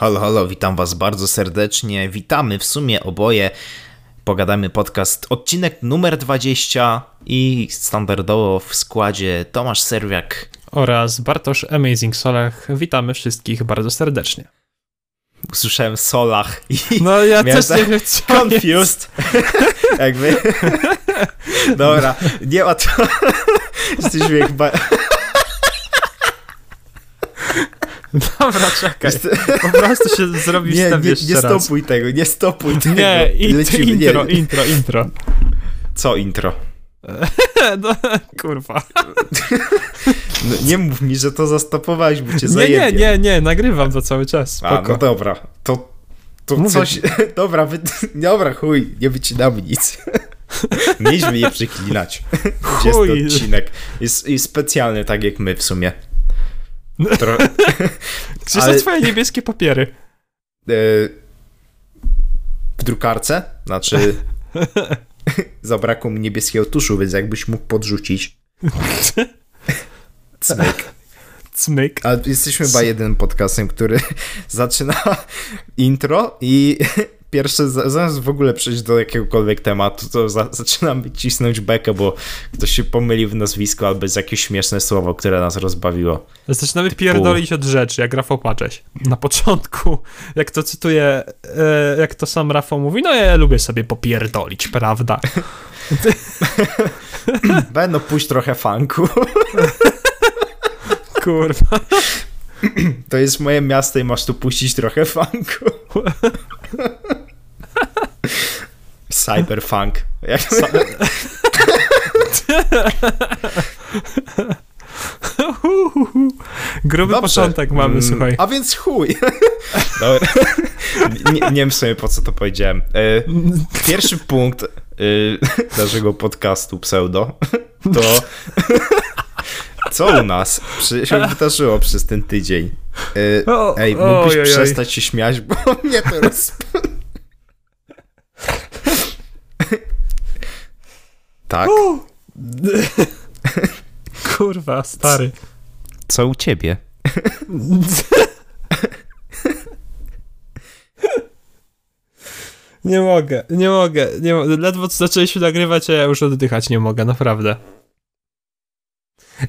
Halo, halo, witam was bardzo serdecznie. Witamy w sumie oboje. Pogadamy podcast odcinek numer 20 i standardowo w składzie Tomasz Serwiak oraz Bartosz Amazing Solach. Witamy wszystkich bardzo serdecznie. Usłyszałem Solach i no ja też nie co Confused. Jakby. Dobra, nie ma to. Jesteśmy jak ba... Dobra, czekaj. Po prostu się zrobisz nie, nie, nie stopuj tego, nie stopuj tego. Nie, Lecimy. intro, nie. intro, intro. Co intro? no, kurwa. No, nie mów mi, że to zastopowałeś, bo cię Nie, nie, nie, nie, nagrywam to cały czas. Spoko. A, no dobra, to, to Mówię. coś... Dobra, wy... dobra, chuj, nie wycinamy nic. Mieliśmy je przeklinać. Chuj. Jest odcinek. Jest, jest specjalny, tak jak my w sumie. Tro... Gdzie Ale... są twoje niebieskie papiery? E, w drukarce? Znaczy... Zabrakło mi niebieskiego tuszu, więc jakbyś mógł podrzucić. Cmyk. Cmyk. A jesteśmy chyba jeden podcastem, który zaczyna intro i pierwsze, zamiast w ogóle przejść do jakiegokolwiek tematu, to za, zaczynam cisnąć bekę, bo ktoś się pomylił w nazwisku albo jest jakieś śmieszne słowo, które nas rozbawiło. Zaczynamy Typu... pierdolić od rzeczy, jak Rafał Pacześ. Na początku, jak to cytuję, e, jak to sam Rafał mówi, no ja lubię sobie popierdolić, prawda? Będą pójść trochę funku. Kurwa. To jest moje miasto i masz tu puścić trochę funku. Cyberfunk. Jak... Gruby Dobrze. początek mamy, mm, słuchaj. A więc chuj. Dobra. Nie, nie wiem sobie po co to powiedziałem. E, pierwszy punkt e, naszego podcastu pseudo to co u nas się wydarzyło przez ten tydzień. E, ej, mógłbyś przestać się śmiać, bo mnie to roz... Tak. Kurwa, stary. Co u ciebie? Nie mogę, nie mogę, nie mogę. Ledwo zaczęliśmy nagrywać, a ja już oddychać nie mogę, naprawdę.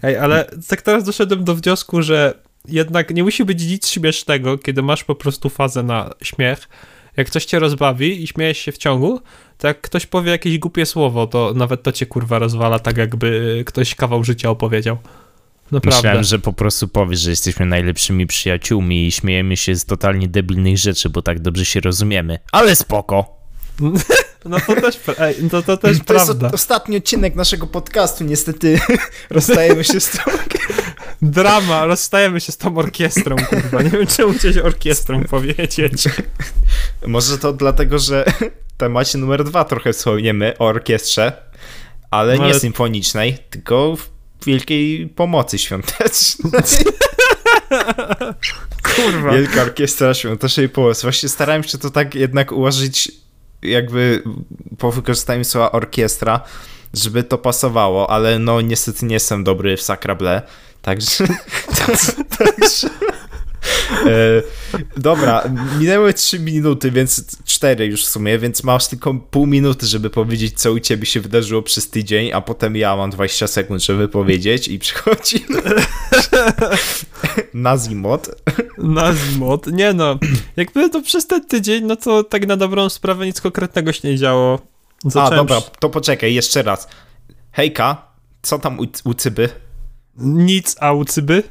Ej, ale tak teraz doszedłem do wniosku, że jednak nie musi być nic śmiesznego, kiedy masz po prostu fazę na śmiech, jak coś cię rozbawi i śmiejesz się w ciągu, to jak ktoś powie jakieś głupie słowo, to nawet to cię kurwa rozwala, tak jakby ktoś kawał życia opowiedział. Naprawdę. Myślałem, że po prostu powiesz, że jesteśmy najlepszymi przyjaciółmi i śmiejemy się z totalnie debilnych rzeczy, bo tak dobrze się rozumiemy. Ale spoko! No to też, ej, to, to też to prawda. jest ostatni odcinek naszego podcastu, niestety rozstajemy się z tą... Drama, rozstajemy się z tą orkiestrą, kurwa. Nie wiem, czemu chcieć orkiestrą powiedzieć. Może to dlatego, że w temacie numer dwa trochę wspomniemy o orkiestrze, ale no, nie ale... symfonicznej, tylko w wielkiej pomocy świątecznej. Kurwa. Wielka orkiestra świątecznej pomocy. Właśnie starałem się to tak jednak ułożyć jakby po wykorzystaniu słowa orkiestra, żeby to pasowało, ale no niestety nie jestem dobry w Sacrable, także... także dobra, minęły 3 minuty, więc 4 już w sumie, więc masz tylko pół minuty, żeby powiedzieć, co u ciebie się wydarzyło przez tydzień, a potem ja mam 20 sekund, żeby powiedzieć i przychodzi Nazimot. Nazimot. Nie no, jakby to przez ten tydzień, no to tak na dobrą sprawę nic konkretnego się nie działo. Zacząłem... A, dobra, to poczekaj, jeszcze raz. Hejka, co tam u, u cyby? Nic, a u cyby?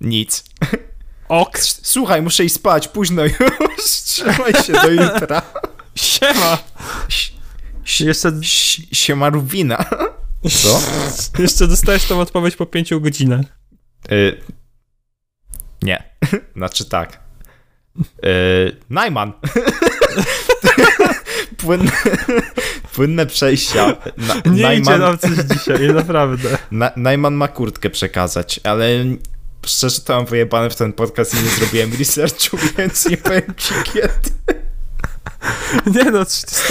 Nic. Ok. Słuchaj, muszę iść spać, późno już. Trzymaj się do jutra. Siema. Jeszcze... Siema Rubina. Co? Jeszcze dostajesz tą odpowiedź po pięciu godzinach. Y nie. Znaczy tak. Y Najman. Płynne, płynne przejścia. Na, nie Najman, idzie nam coś dzisiaj, naprawdę. Na, Najman ma kurtkę przekazać, ale szczerze to mam wyjebane w ten podcast i nie zrobiłem researchu, więc nie powiem ci kiedy. Nie no, 30,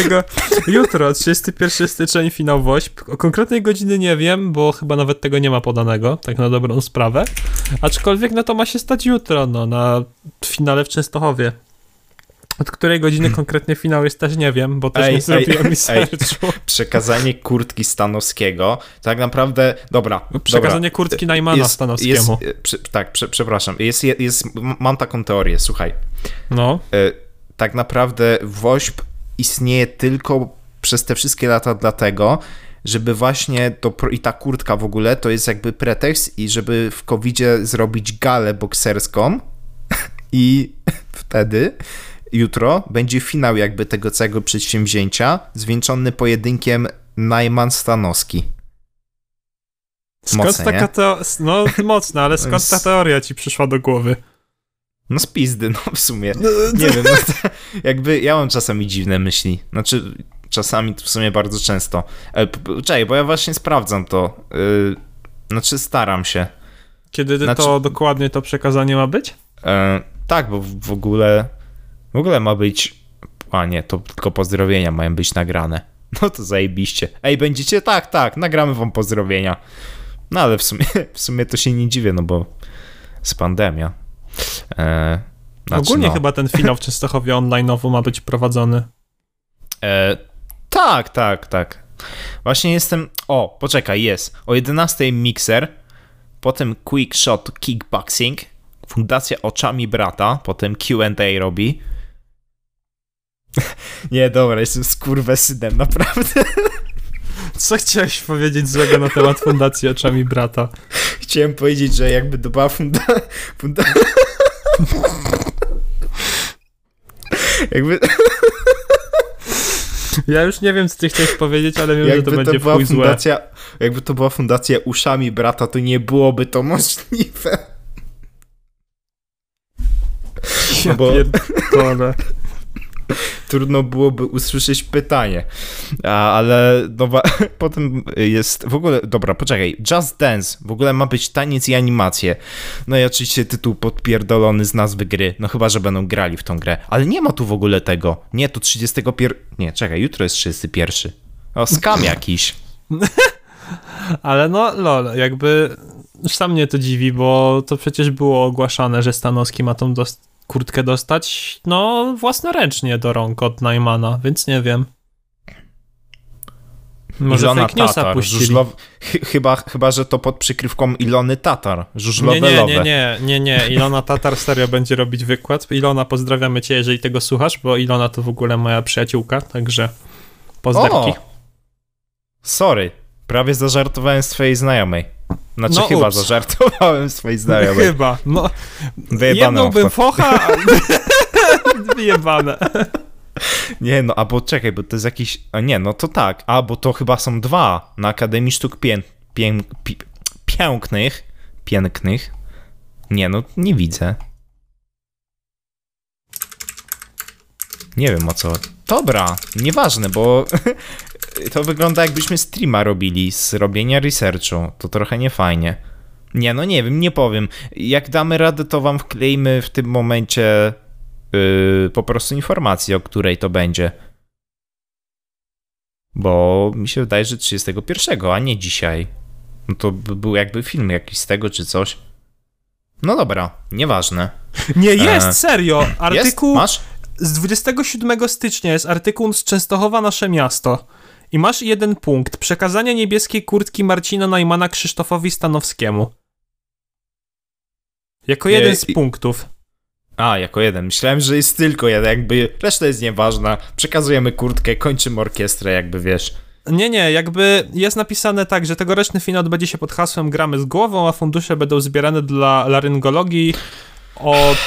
jutro, 31 styczeń, finał WOŚP. O konkretnej godziny nie wiem, bo chyba nawet tego nie ma podanego, tak na dobrą sprawę. Aczkolwiek no to ma się stać jutro, no, na finale w Częstochowie. Od której godziny hmm. konkretnie finał jest też nie wiem, bo też ej, nie zrobiłem researchu. Przekazanie kurtki Stanowskiego, tak naprawdę, dobra. Przekazanie dobra. kurtki Najmana jest, Stanowskiemu. Jest, tak, prze, przepraszam. Jest, jest, mam taką teorię, słuchaj. No. Y, tak naprawdę WOŚP istnieje tylko przez te wszystkie lata dlatego, żeby właśnie to, i ta kurtka w ogóle to jest jakby pretekst i żeby w covid zrobić galę bokserską i wtedy jutro będzie finał jakby tego całego przedsięwzięcia, zwieńczony pojedynkiem Najman-Stanowski. Skąd Mocne, taka to... No mocna, ale skąd ta teoria ci przyszła do głowy? No z pizdy, no w sumie. No, Nie wiem, no to, jakby ja mam czasami dziwne myśli. Znaczy, czasami w sumie bardzo często. E, czekaj, bo ja właśnie sprawdzam to. Yy, znaczy, staram się. Kiedy znaczy, to dokładnie to przekazanie ma być? E, tak, bo w ogóle w ogóle ma być. A nie, to tylko pozdrowienia mają być nagrane. No to zajebiście. Ej, będziecie? Tak, tak, nagramy wam pozdrowienia. No ale w sumie, w sumie to się nie dziwię, no bo jest pandemia. E, znaczy, Ogólnie no. chyba ten finał w Częstochowie online'owo ma być prowadzony. E, tak, tak, tak. Właśnie jestem. O, poczekaj, jest. O 11 Mixer, potem Quick Shot Kickboxing, Fundacja Oczami Brata, potem QA robi. Nie, dobra, jestem skurwesynem, naprawdę. Co chciałeś powiedzieć złego na temat Fundacji Oczami Brata? Chciałem powiedzieć, że jakby to była funda... funda... jakby... Ja już nie wiem, co ty chciałeś powiedzieć, ale wiem, jakby że to, to będzie była fundacja, złe. Jakby to była fundacja uszami brata, to nie byłoby to możliwe. Ja bo... pierdolę trudno byłoby usłyszeć pytanie. Ale no, potem jest w ogóle, dobra, poczekaj, Just Dance, w ogóle ma być taniec i animacje. No i oczywiście tytuł podpierdolony z nazwy gry, no chyba, że będą grali w tą grę. Ale nie ma tu w ogóle tego. Nie, to 31... Nie, czekaj, jutro jest 31. O, skam jakiś. Ale no, lol, jakby sam mnie to dziwi, bo to przecież było ogłaszane, że Stanowski ma tą dost kurtkę dostać, no, własnoręcznie do rąk od Najmana, więc nie wiem. Może Ilona fake newsa Tatar, żużlow... chyba, chyba, że to pod przykrywką Ilony Tatar, żużlowe nie, nie, nie, nie, nie, nie, Ilona Tatar serio będzie robić wykład. Ilona, pozdrawiamy cię, jeżeli tego słuchasz, bo Ilona to w ogóle moja przyjaciółka, także pozdrawiam. O! Sorry, prawie zażartowałem swojej znajomej. Znaczy no, chyba ups. zażartowałem swojej znajomej. Chyba, no. Wyjebane bym focha, wyjebane. Nie, no, albo czekaj, bo to jest jakiś... A nie, no to tak. A, bo to chyba są dwa na Akademii Sztuk pię... Pię... Pięknych. Pięknych. Nie, no, nie widzę. Nie wiem o co. Dobra, nieważne, bo to wygląda jakbyśmy streama robili z robienia researchu. To trochę niefajnie. Nie, no nie wiem, nie powiem. Jak damy radę, to wam wklejmy w tym momencie yy, po prostu informację, o której to będzie. Bo mi się wydaje, że 31, a nie dzisiaj. No to by był jakby film jakiś z tego czy coś. No dobra, nieważne. Nie jest, e... serio. Artykuł. Jest? Masz? Z 27 stycznia jest artykuł z Częstochowa Nasze Miasto. I masz jeden punkt. Przekazanie niebieskiej kurtki Marcina Najmana Krzysztofowi Stanowskiemu. Jako jeden z punktów. A, jako jeden. Myślałem, że jest tylko jeden, jakby reszta jest nieważna. Przekazujemy kurtkę, kończymy orkiestrę, jakby wiesz. Nie, nie, jakby jest napisane tak, że tegoroczny finał odbędzie się pod hasłem Gramy z głową, a fundusze będą zbierane dla laryngologii od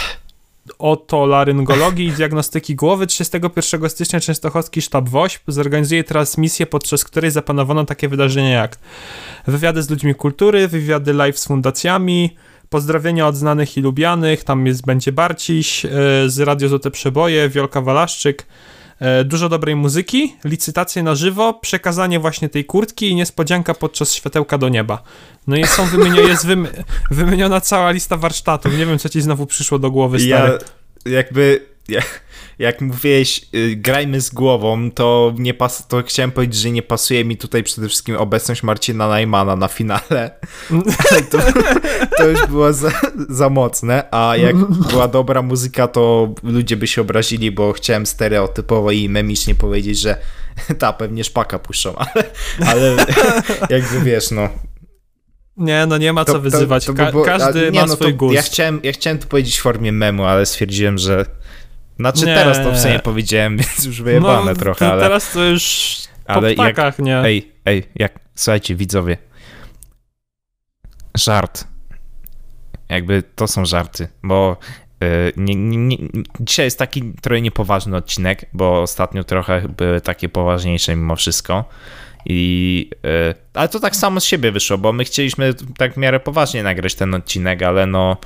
otolaryngologii i diagnostyki głowy. 31 stycznia Częstochowski Sztab WOŚP zorganizuje transmisję, podczas której zaplanowano takie wydarzenia jak wywiady z ludźmi kultury, wywiady live z fundacjami, pozdrowienia od znanych i lubianych, tam jest będzie Barciś, e, z Radio Złote Przeboje, Wiolka Walaszczyk, dużo dobrej muzyki, licytacje na żywo, przekazanie właśnie tej kurtki i niespodzianka podczas światełka do nieba. No i są wymienio, jest wymieniona cała lista warsztatów. Nie wiem, co ci znowu przyszło do głowy, stary. Ja jakby jak, jak mówiłeś, y, grajmy z głową, to, nie pas, to chciałem powiedzieć, że nie pasuje mi tutaj przede wszystkim obecność Marcina Najmana na finale. to, to już było za, za mocne, a jak była dobra muzyka, to ludzie by się obrazili, bo chciałem stereotypowo i memicznie powiedzieć, że ta pewnie szpaka puszczą, ale, ale jakby wiesz, no nie, no nie ma co to, wyzywać. To, to, Ka każdy nie, ma no swój gust. Ja chciałem, ja chciałem to powiedzieć w formie memu, ale stwierdziłem, że. Znaczy nie. teraz to w sumie powiedziałem, więc już wyjebane no, trochę, ale. Teraz to już ale po ptakach, jak, nie? Ej, ej, jak. Słuchajcie, widzowie. Żart. Jakby to są żarty, bo y, nie, nie, nie, dzisiaj jest taki trochę niepoważny odcinek, bo ostatnio trochę były takie poważniejsze mimo wszystko. I, yy, ale to tak samo z siebie wyszło, bo my chcieliśmy tak w miarę poważnie nagrać ten odcinek, ale no.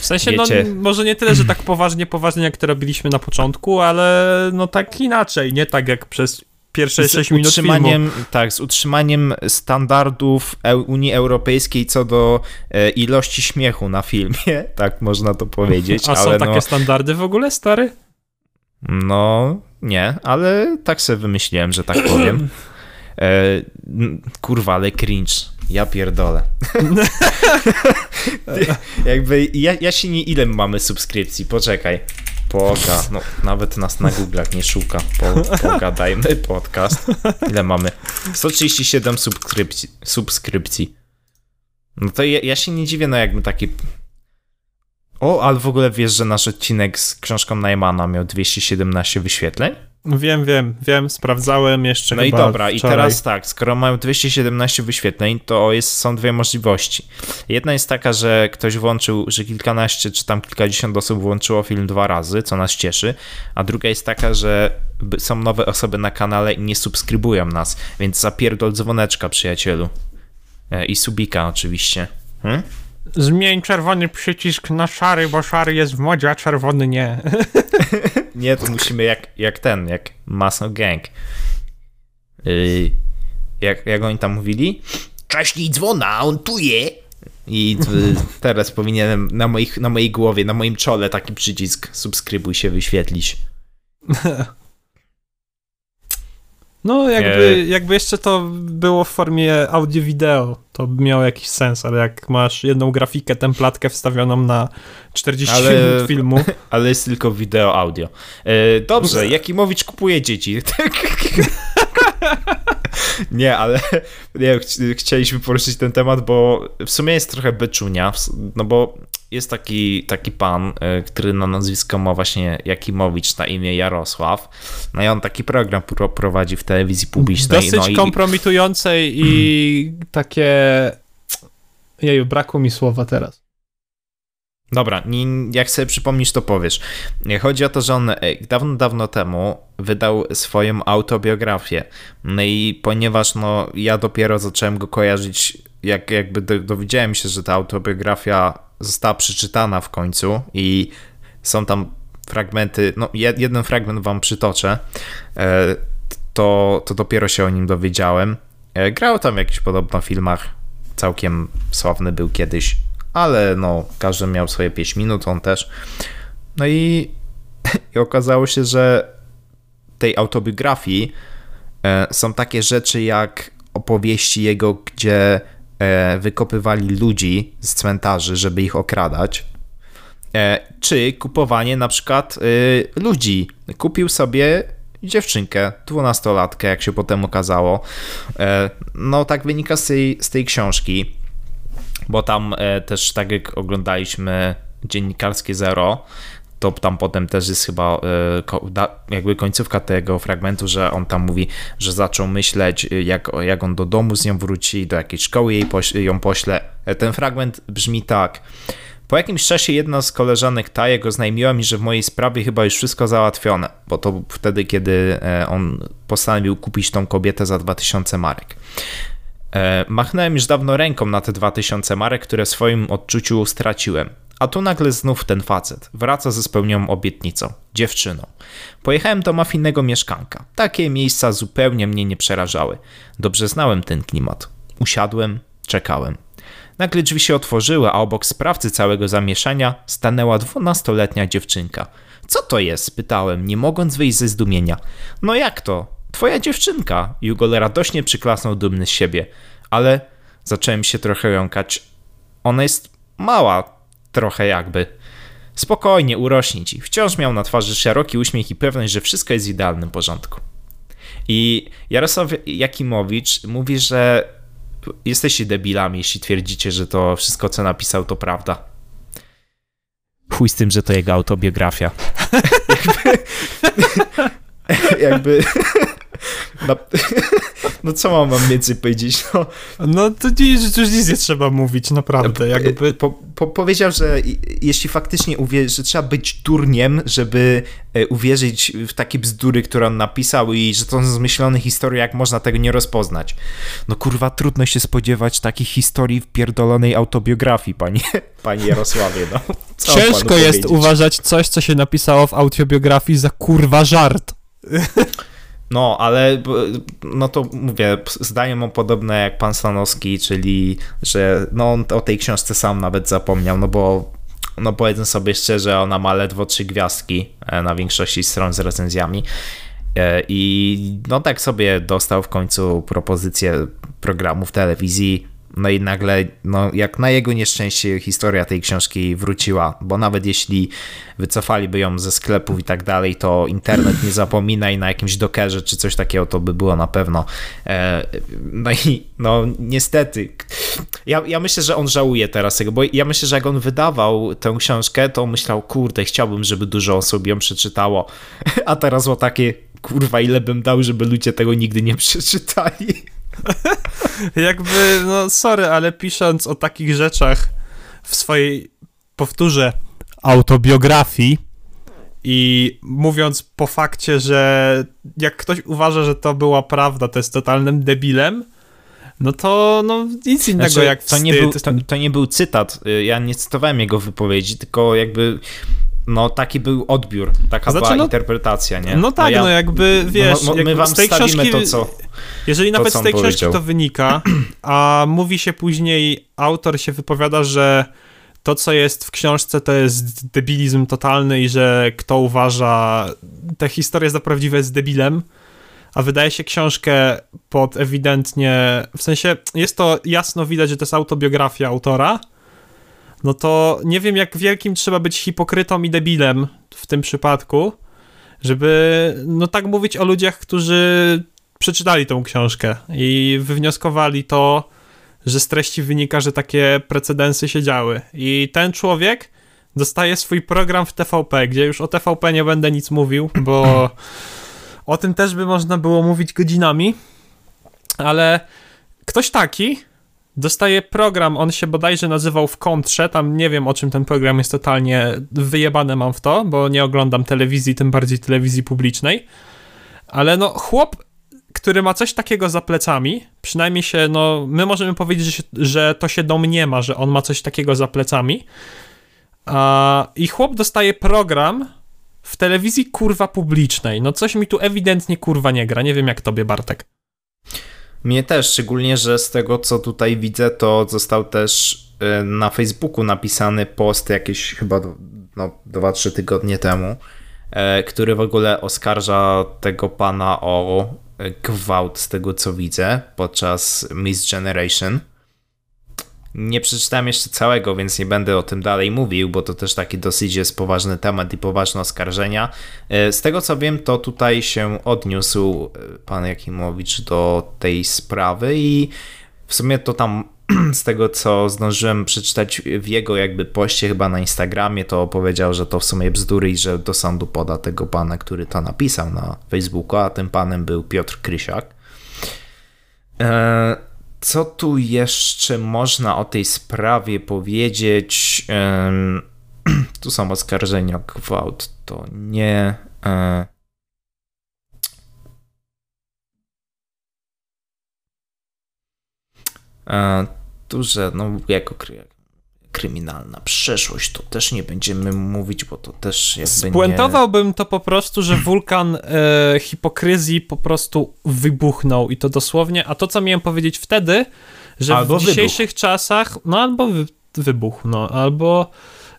W sensie, no, wiecie... no, może nie tyle, że tak poważnie, poważnie jak to robiliśmy na początku, ale no tak inaczej, nie tak jak przez pierwsze 6 minut utrzymaniem, filmu. Tak, z utrzymaniem standardów Unii Europejskiej co do e, ilości śmiechu na filmie, tak można to powiedzieć. A są no, takie standardy w ogóle, stary? No, nie, ale tak sobie wymyśliłem, że tak powiem. E, kurwa, ale cringe. Ja pierdolę. Jakby ja, ja się nie ile mamy subskrypcji, poczekaj. Poga, no nawet nas na Google'ach nie szuka. Po, pogadajmy podcast. Ile mamy? 137 subskrypcji. subskrypcji. No to ja, ja się nie dziwię, no jakby taki o, ale w ogóle wiesz, że nasz odcinek z książką Najmana miał 217 wyświetleń? Wiem, wiem, wiem, sprawdzałem jeszcze. No i dobra, wczoraj. i teraz tak, skoro mają 217 wyświetleń, to jest, są dwie możliwości. Jedna jest taka, że ktoś włączył, że kilkanaście czy tam kilkadziesiąt osób włączyło film dwa razy, co nas cieszy, a druga jest taka, że są nowe osoby na kanale i nie subskrybują nas, więc zapierdol dzwoneczka, przyjacielu. E, I subika oczywiście. Hmm? Zmień czerwony przycisk na szary, bo szary jest w modzie, a czerwony nie. nie, to musimy jak, jak ten, jak Muscle Gang. Yy, jak, jak oni tam mówili? Cześć, dzwona, on tu je. I teraz powinienem na, moich, na mojej głowie, na moim czole taki przycisk subskrybuj się wyświetlić. No, jakby, jakby jeszcze to było w formie audio-wideo, to by miało jakiś sens, ale jak masz jedną grafikę, templatkę wstawioną na 40 ale, minut filmu. Ale jest tylko wideo, audio. E, dobrze, Jakimowicz kupuje dzieci. nie, ale nie, ch chcieliśmy poruszyć ten temat, bo w sumie jest trochę beczunia, no bo jest taki, taki pan, e, który na nazwisko ma właśnie Jakimowicz na imię Jarosław. No i on taki program prowadzi w telewizji publicznej. Dosyć no i... kompromitującej i takie... Jeju, brakło mi słowa teraz. Dobra, jak sobie przypomnisz, to powiesz. Chodzi o to, że on e, dawno, dawno temu wydał swoją autobiografię. No i ponieważ no, ja dopiero zacząłem go kojarzyć, jak jakby dowiedziałem się, że ta autobiografia została przeczytana w końcu i są tam fragmenty, no jeden fragment wam przytoczę, e, to, to dopiero się o nim dowiedziałem. E, grał tam w jakichś podobno filmach, całkiem sławny był kiedyś, ale no każdy miał swoje 5 minut, on też. No i, i okazało się, że tej autobiografii e, są takie rzeczy jak opowieści jego, gdzie wykopywali ludzi z cmentarzy, żeby ich okradać, e, czy kupowanie na przykład e, ludzi. Kupił sobie dziewczynkę, dwunastolatkę, jak się potem okazało. No tak wynika z tej, z tej książki, bo tam też tak jak oglądaliśmy dziennikarskie Zero, to tam potem też jest chyba e, jakby końcówka tego fragmentu, że on tam mówi, że zaczął myśleć, e, jak, jak on do domu z nią wróci, do jakiejś szkoły jej ją pośle. E, ten fragment brzmi tak. Po jakimś czasie jedna z koleżanek ta jego znajmiła mi, że w mojej sprawie chyba już wszystko załatwione, bo to wtedy, kiedy on postanowił kupić tą kobietę za 2000 marek. Machnąłem już dawno ręką na te 2000 marek, które w swoim odczuciu straciłem. A tu nagle znów ten facet wraca ze spełnioną obietnicą, dziewczyną. Pojechałem do mafijnego mieszkanka. Takie miejsca zupełnie mnie nie przerażały. Dobrze znałem ten klimat. Usiadłem, czekałem. Nagle drzwi się otworzyły, a obok sprawcy całego zamieszania stanęła dwunastoletnia dziewczynka. Co to jest? spytałem, nie mogąc wyjść ze zdumienia. No jak to? Twoja dziewczynka. Jugol radośnie przyklasnął dumny z siebie. Ale zacząłem się trochę jąkać. Ona jest mała, trochę jakby. Spokojnie, urośnie ci. Wciąż miał na twarzy szeroki uśmiech i pewność, że wszystko jest w idealnym porządku. I Jarosław Jakimowicz mówi, że jesteście debilami, jeśli twierdzicie, że to wszystko, co napisał, to prawda. Chuj z tym, że to jego autobiografia. jakby, jakby no, no, co mam wam więcej powiedzieć? No, no to już nic nie trzeba mówić, naprawdę. Jakby... Po, po, powiedział, że jeśli faktycznie uwierzy, że trzeba być durniem, żeby e, uwierzyć w takie bzdury, które on napisał i że to są zmyślone historie, jak można tego nie rozpoznać. No kurwa, trudno się spodziewać takich historii w pierdolonej autobiografii, panie, panie Jarosławie. No. Ciężko jest uważać coś, co się napisało w autobiografii za kurwa żart. No, ale no to mówię, zdanie mam podobne jak pan Stanowski, czyli że no on o tej książce sam nawet zapomniał, no bo no powiedzmy sobie szczerze, ona ma ledwo trzy gwiazdki e, na większości stron z recenzjami. E, i no tak sobie dostał w końcu propozycję programu w telewizji no i nagle, no jak na jego nieszczęście, historia tej książki wróciła, bo nawet jeśli wycofaliby ją ze sklepów i tak dalej, to internet nie zapomina i na jakimś dokerze czy coś takiego to by było na pewno. E, no i no niestety, ja, ja myślę, że on żałuje teraz tego, bo ja myślę, że jak on wydawał tę książkę, to myślał, kurde, chciałbym, żeby dużo osób ją przeczytało, a teraz o takie, kurwa, ile bym dał, żeby ludzie tego nigdy nie przeczytali. Jakby, no sorry, ale pisząc o takich rzeczach w swojej, powtórzę, autobiografii i mówiąc po fakcie, że jak ktoś uważa, że to była prawda, to jest totalnym debilem, no to no, nic innego znaczy, jak wstyd. To nie, był, to, to nie był cytat, ja nie cytowałem jego wypowiedzi, tylko jakby no taki był odbiór, taka znaczy, była no, interpretacja, nie? No tak, no, ja, no jakby, wiesz, no, my wam z tej książki, to, co Jeżeli to, nawet z tej książki powiedział. to wynika, a mówi się później, autor się wypowiada, że to, co jest w książce, to jest debilizm totalny i że kto uważa tę historię za prawdziwe jest debilem, a wydaje się książkę pod ewidentnie, w sensie jest to jasno widać, że to jest autobiografia autora, no to nie wiem, jak wielkim trzeba być hipokrytą i debilem w tym przypadku, żeby no tak mówić o ludziach, którzy przeczytali tą książkę i wywnioskowali to, że z treści wynika, że takie precedensy się działy. I ten człowiek dostaje swój program w TVP, gdzie już o TVP nie będę nic mówił, bo o tym też by można było mówić godzinami, ale ktoś taki dostaje program, on się bodajże nazywał w kontrze, tam nie wiem o czym ten program jest totalnie wyjebane mam w to, bo nie oglądam telewizji, tym bardziej telewizji publicznej, ale no chłop, który ma coś takiego za plecami, przynajmniej się, no my możemy powiedzieć, że, to się domniema, że on ma coś takiego za plecami, a, i chłop dostaje program w telewizji kurwa publicznej, no coś mi tu ewidentnie kurwa nie gra, nie wiem jak tobie Bartek. Mnie też, szczególnie, że z tego co tutaj widzę, to został też y, na Facebooku napisany post jakieś chyba no, 2-3 tygodnie temu, e, który w ogóle oskarża tego pana o e, gwałt z tego co widzę podczas Miss Generation. Nie przeczytałem jeszcze całego, więc nie będę o tym dalej mówił, bo to też taki dosyć jest poważny temat i poważne oskarżenia. E, z tego co wiem, to tutaj się odniósł e, pan Jakimowicz do tej sprawy i w sumie to tam z tego co zdążyłem przeczytać w jego jakby poście chyba na Instagramie, to powiedział, że to w sumie bzdury i że do sądu poda tego pana, który to napisał na Facebooku, a tym panem był Piotr Krysiak. Eee, co tu jeszcze można o tej sprawie powiedzieć? tu są oskarżenia gwałt, to nie. E, e, duże, no jako kryminalna przeszłość, to też nie będziemy mówić, bo to też jakby Spuentowałbym nie... to po prostu, że wulkan e, hipokryzji po prostu wybuchnął i to dosłownie, a to co miałem powiedzieć wtedy, że albo w dzisiejszych wybuch. czasach, no albo wy, wybuch, no, albo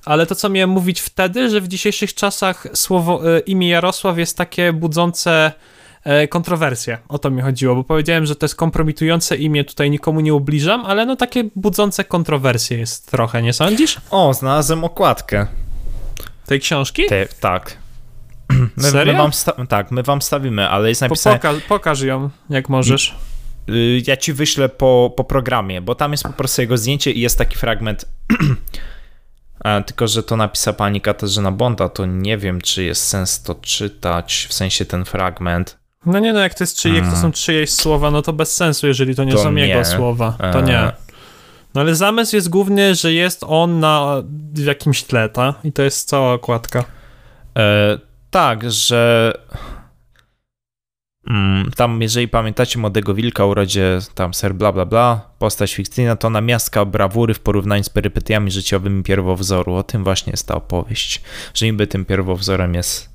ale to, co miałem mówić wtedy, że w dzisiejszych czasach słowo, e, imię Jarosław jest takie budzące kontrowersje. O to mi chodziło, bo powiedziałem, że to jest kompromitujące imię, tutaj nikomu nie ubliżam, ale no takie budzące kontrowersje jest trochę, nie sądzisz? O, znalazłem okładkę. Tej książki? Te, tak. My, Serio? my wam tak, my wam stawimy, ale jest napisane... poka- pokaż ją, jak możesz. Y, Ja ci wyślę po, po programie, bo tam jest po prostu jego zdjęcie i jest taki fragment. A, tylko, że to napisała pani Katarzyna Bonda, to nie wiem, czy jest sens to czytać, w sensie ten fragment. No nie no, jak to, jest czy, jak to są czyjeś słowa, no to bez sensu, jeżeli to nie. To są nie. jego słowa. To E. nie. No ale zamysł jest główny, że jest on na w jakimś tle, ta? I to jest cała okładka. E, tak, że mm, tam, jeżeli pamiętacie Młodego Wilka, urodzie tam ser bla bla bla, postać fikcyjna, to namiastka brawury w porównaniu z perypetiami życiowymi pierwowzoru. O tym właśnie jest ta opowieść, że niby tym pierwowzorem jest,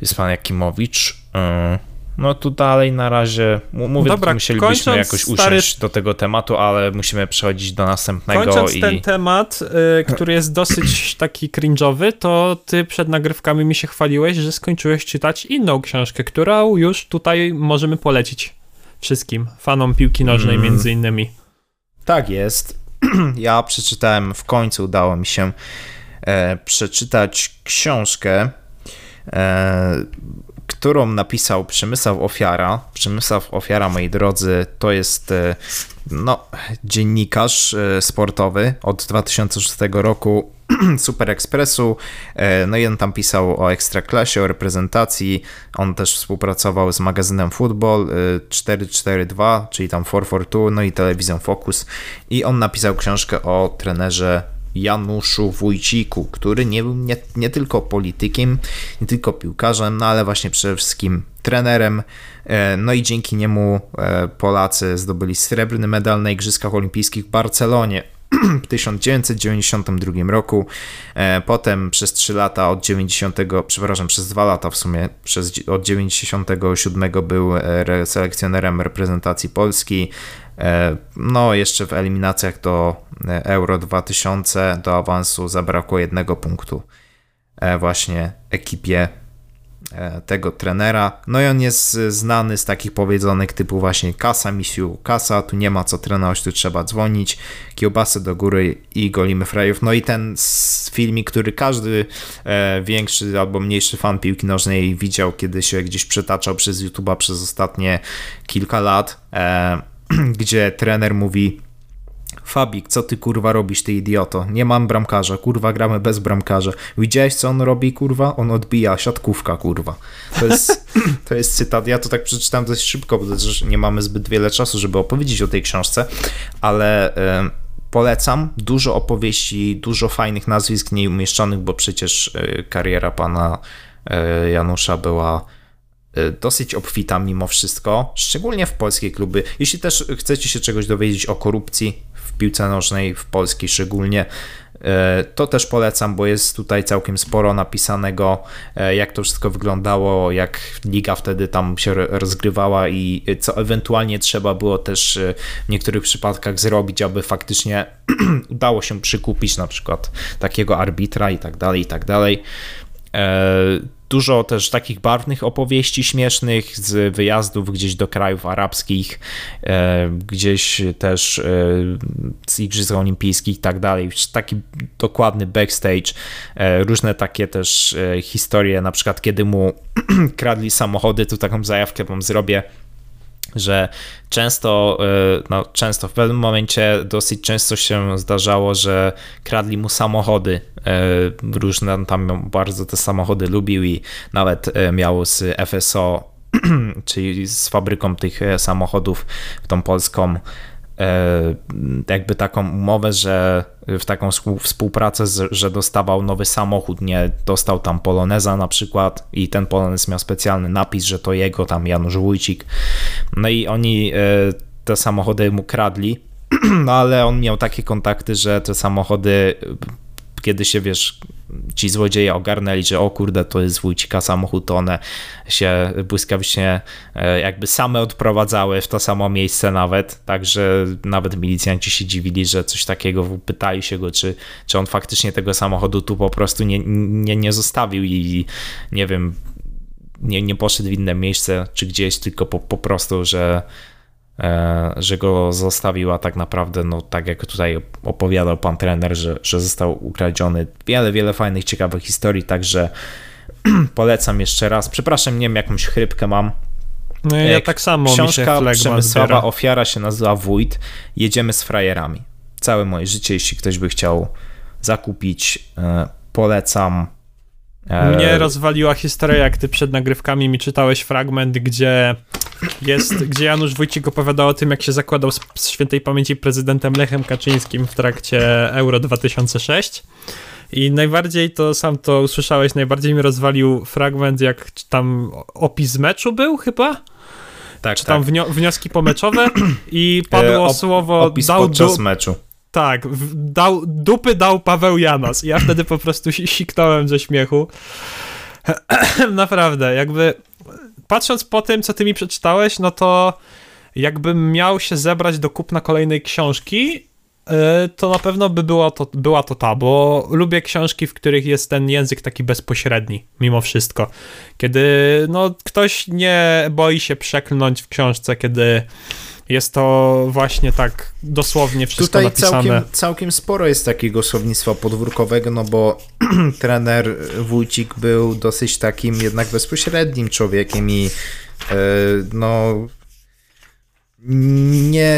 jest pan Jakimowicz. E, no tu dalej na razie, mówię, Dobra, Dobra, musielibyśmy kończąc, jakoś stary- usiąść do tego tematu, ale musimy przechodzić do następnego Kończąc i... ten temat, y, który jest dosyć taki cringe'owy, to ty przed nagrywkami mi się chwaliłeś, że skończyłeś czytać inną książkę, którą już tutaj możemy polecić wszystkim, fanom piłki nożnej Mm. między innymi. Tak jest. Ja przeczytałem, w końcu udało mi się e, przeczytać książkę, e, którą napisał Przemysław Ofiara. Przemysław Ofiara, moi drodzy, to jest e, no, dziennikarz e, sportowy od 2006 roku Super Expressu. E, No i on tam pisał o Ekstraklasie, o reprezentacji. On też współpracował z magazynem Football e, 442, czyli tam 442, no i telewizją Focus. I on napisał książkę o trenerze Januszu Wójciku, który nie był nie, nie tylko politykiem, nie tylko piłkarzem, no ale właśnie przede wszystkim trenerem. E, No i dzięki niemu e, Polacy zdobyli srebrny medal na Igrzyskach Olimpijskich w Barcelonie w 1992 roku. E, Potem przez 3 lata od 90, przepraszam, przez 2 lata w sumie, przez, od 97 był re- selekcjonerem reprezentacji Polski. E, No, jeszcze w eliminacjach do e, Euro 2000 do awansu zabrakło jednego punktu e, właśnie ekipie tego trenera. No i on jest znany z takich powiedzonych typu właśnie kasa, misiu, kasa, tu nie ma co trenować, tu trzeba dzwonić, kiełbasy do góry i golimy frajów. No i ten filmik, który każdy większy albo mniejszy fan piłki nożnej widział, kiedy się gdzieś przetaczał przez YouTube'a przez ostatnie kilka lat, gdzie trener mówi Fabik, co ty kurwa robisz, ty idioto? Nie mam bramkarza, kurwa, gramy bez bramkarza. Widziałeś, co on robi, kurwa? On odbija, siatkówka, kurwa. To jest, to jest cytat. Ja to tak przeczytałem dość szybko, bo też nie mamy zbyt wiele czasu, żeby opowiedzieć o tej książce, ale e, polecam. Dużo opowieści, dużo fajnych nazwisk w niej umieszczonych, bo przecież e, kariera pana e, Janusza była dosyć obfita mimo wszystko, szczególnie w polskie kluby. Jeśli też chcecie się czegoś dowiedzieć o korupcji w piłce nożnej, w polskiej szczególnie, e, to też polecam, bo jest tutaj całkiem sporo napisanego, e, jak to wszystko wyglądało, jak liga wtedy tam się ro- rozgrywała i co ewentualnie trzeba było też e, w niektórych przypadkach zrobić, aby faktycznie udało się przykupić na przykład takiego arbitra i tak dalej, i tak dalej. Dużo też takich barwnych opowieści śmiesznych z wyjazdów gdzieś do krajów arabskich, e, gdzieś też e, z Igrzysk Olimpijskich i tak dalej. Taki dokładny backstage, e, różne takie też historie, na przykład kiedy mu kradli samochody, tu taką zajawkę wam zrobię że często, e, no często, w pewnym momencie dosyć często się zdarzało, że kradli mu samochody, e, różne, tam bardzo te samochody lubił i nawet e, miał z FSO, czyli z fabryką tych samochodów, tą polską, jakby taką umowę, że w taką współ- współpracę, że dostawał nowy samochód, nie dostał tam Poloneza na przykład i ten Polonez miał specjalny napis, że to jego tam Janusz Wójcik. No i oni e, te samochody mu kradli, no ale on miał takie kontakty, że te samochody kiedy się, wiesz, ci złodzieje ogarnęli, że o kurde, to jest Wójcika samochód, one się błyskawicznie e, jakby same odprowadzały w to samo miejsce nawet, także nawet milicjanci się dziwili, że coś takiego, pytali się go, czy, czy on faktycznie tego samochodu tu po prostu nie, nie, nie zostawił i nie wiem, nie, nie poszedł w inne miejsce, czy gdzieś, tylko po, po prostu, że że go zostawiła tak naprawdę, no tak jak tutaj opowiadał pan trener, że, że został ukradziony. Wiele, wiele fajnych, ciekawych historii, także polecam jeszcze raz. Przepraszam, nie wiem, jakąś chrypkę mam. No ja tak samo Książka mi się Przemysława Ofiara się nazywa Wójt. Jedziemy z frajerami. Całe moje życie, jeśli ktoś by chciał zakupić, e, polecam. Mnie rozwaliła historia, jak ty przed nagrywkami mi czytałeś fragment, gdzie jest, gdzie Janusz Wójcik opowiadał o tym, jak się zakładał z, z świętej pamięci prezydentem Lechem Kaczyńskim w trakcie Euro 2006. I najbardziej to sam to usłyszałeś, najbardziej mi rozwalił fragment, jak tam opis meczu był chyba? Tak, Czy tam tak. wnioski pomeczowe i padło e, słowo opis dał podczas meczu. Tak, dał, dupy dał Paweł Janas. I ja wtedy po prostu siknąłem ze śmiechu. Naprawdę, jakby patrząc po tym, co ty mi przeczytałeś, no to jakbym miał się zebrać do kupna kolejnej książki, e, to na pewno by była to, była to ta, bo lubię książki, w których jest ten język taki bezpośredni, mimo wszystko. Kiedy no, ktoś nie boi się przeklnąć w książce, kiedy jest to właśnie tak dosłownie wszystko Tutaj napisane. Całkiem, całkiem sporo jest takiego słownictwa podwórkowego, no bo trener Wójcik był dosyć takim jednak bezpośrednim człowiekiem i yy, no nie,